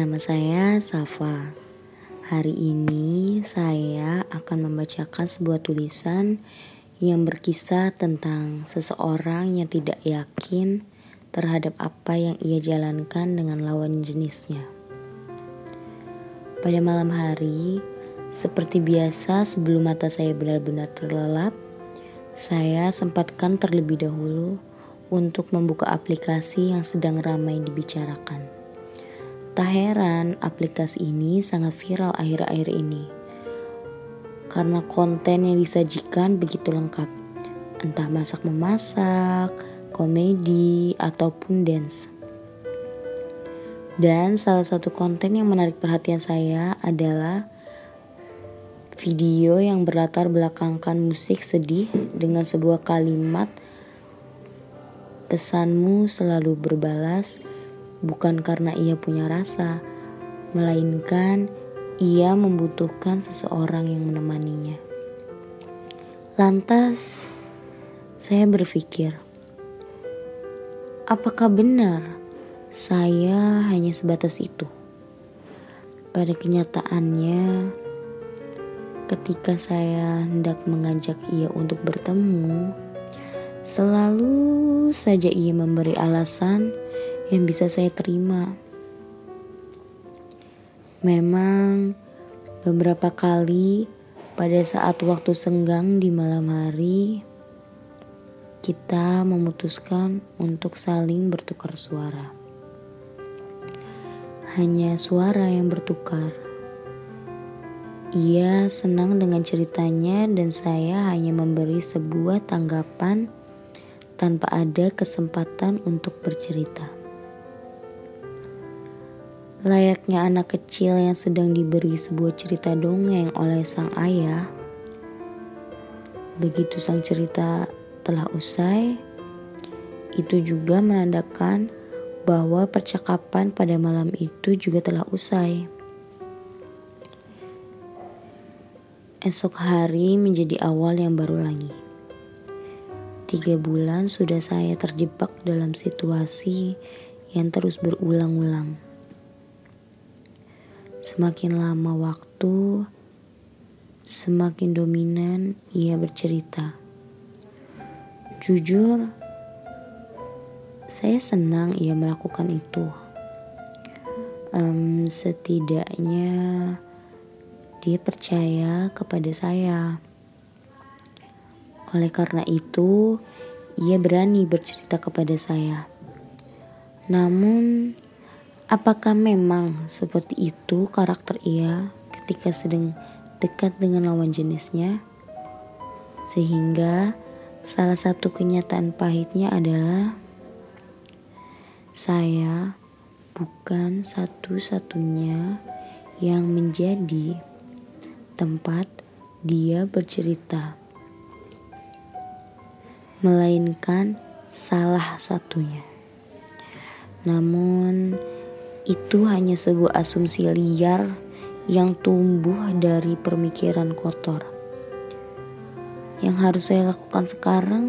Nama saya Safa. Hari ini saya akan membacakan sebuah tulisan yang berkisah tentang seseorang yang tidak yakin terhadap apa yang ia jalankan dengan lawan jenisnya. Pada malam hari, seperti biasa sebelum mata saya benar-benar terlelap, saya sempatkan terlebih dahulu untuk membuka aplikasi yang sedang ramai dibicarakan. Tak heran aplikasi ini sangat viral akhir-akhir ini. Karena konten yang disajikan begitu lengkap. Entah masak-memasak, komedi, ataupun dance. Dan salah satu konten yang menarik perhatian saya adalah video yang berlatar belakangkan musik sedih dengan sebuah kalimat pesanmu selalu berbalas bukan karena ia punya rasa, melainkan ia membutuhkan seseorang yang menemaninya. Lantas, saya berpikir, apakah benar saya hanya sebatas itu? Pada kenyataannya, ketika saya hendak mengajak ia untuk bertemu, selalu saja ia memberi alasan yang bisa saya terima. Memang beberapa kali pada saat waktu senggang di malam hari, kita memutuskan untuk saling bertukar suara. Hanya suara yang bertukar. Ia senang dengan ceritanya, dan saya hanya memberi sebuah tanggapan tanpa ada kesempatan untuk bercerita. Layaknya anak kecil yang sedang diberi sebuah cerita dongeng oleh sang ayah, begitu sang cerita telah usai, itu juga menandakan bahwa percakapan pada malam itu juga telah usai. Esok hari menjadi awal yang baru lagi. Tiga bulan sudah saya terjebak dalam situasi yang terus berulang-ulang. Semakin lama waktu, semakin dominan ia bercerita. Jujur, saya senang ia melakukan itu. Um, setidaknya dia percaya kepada saya. Oleh karena itu, ia berani bercerita kepada saya. Namun, Apakah memang seperti itu karakter ia ketika sedang dekat dengan lawan jenisnya? Sehingga salah satu kenyataan pahitnya adalah saya bukan satu-satunya yang menjadi tempat dia bercerita, melainkan salah satunya. Namun, itu hanya sebuah asumsi liar yang tumbuh dari pemikiran kotor. Yang harus saya lakukan sekarang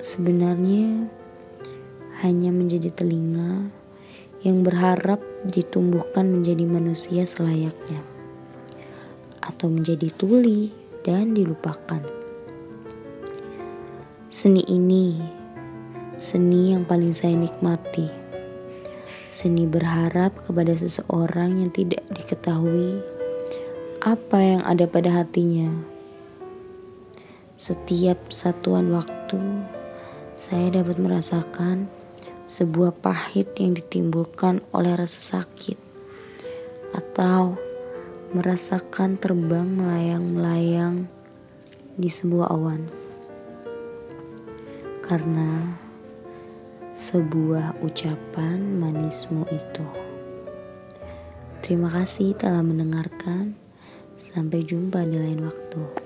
sebenarnya hanya menjadi telinga yang berharap ditumbuhkan menjadi manusia selayaknya, atau menjadi tuli dan dilupakan. Seni ini, seni yang paling saya nikmati Seni berharap kepada seseorang yang tidak diketahui apa yang ada pada hatinya. Setiap satuan waktu, saya dapat merasakan sebuah pahit yang ditimbulkan oleh rasa sakit, atau merasakan terbang melayang-melayang di sebuah awan, karena sebuah ucapan manismu itu. Terima kasih telah mendengarkan. Sampai jumpa di lain waktu.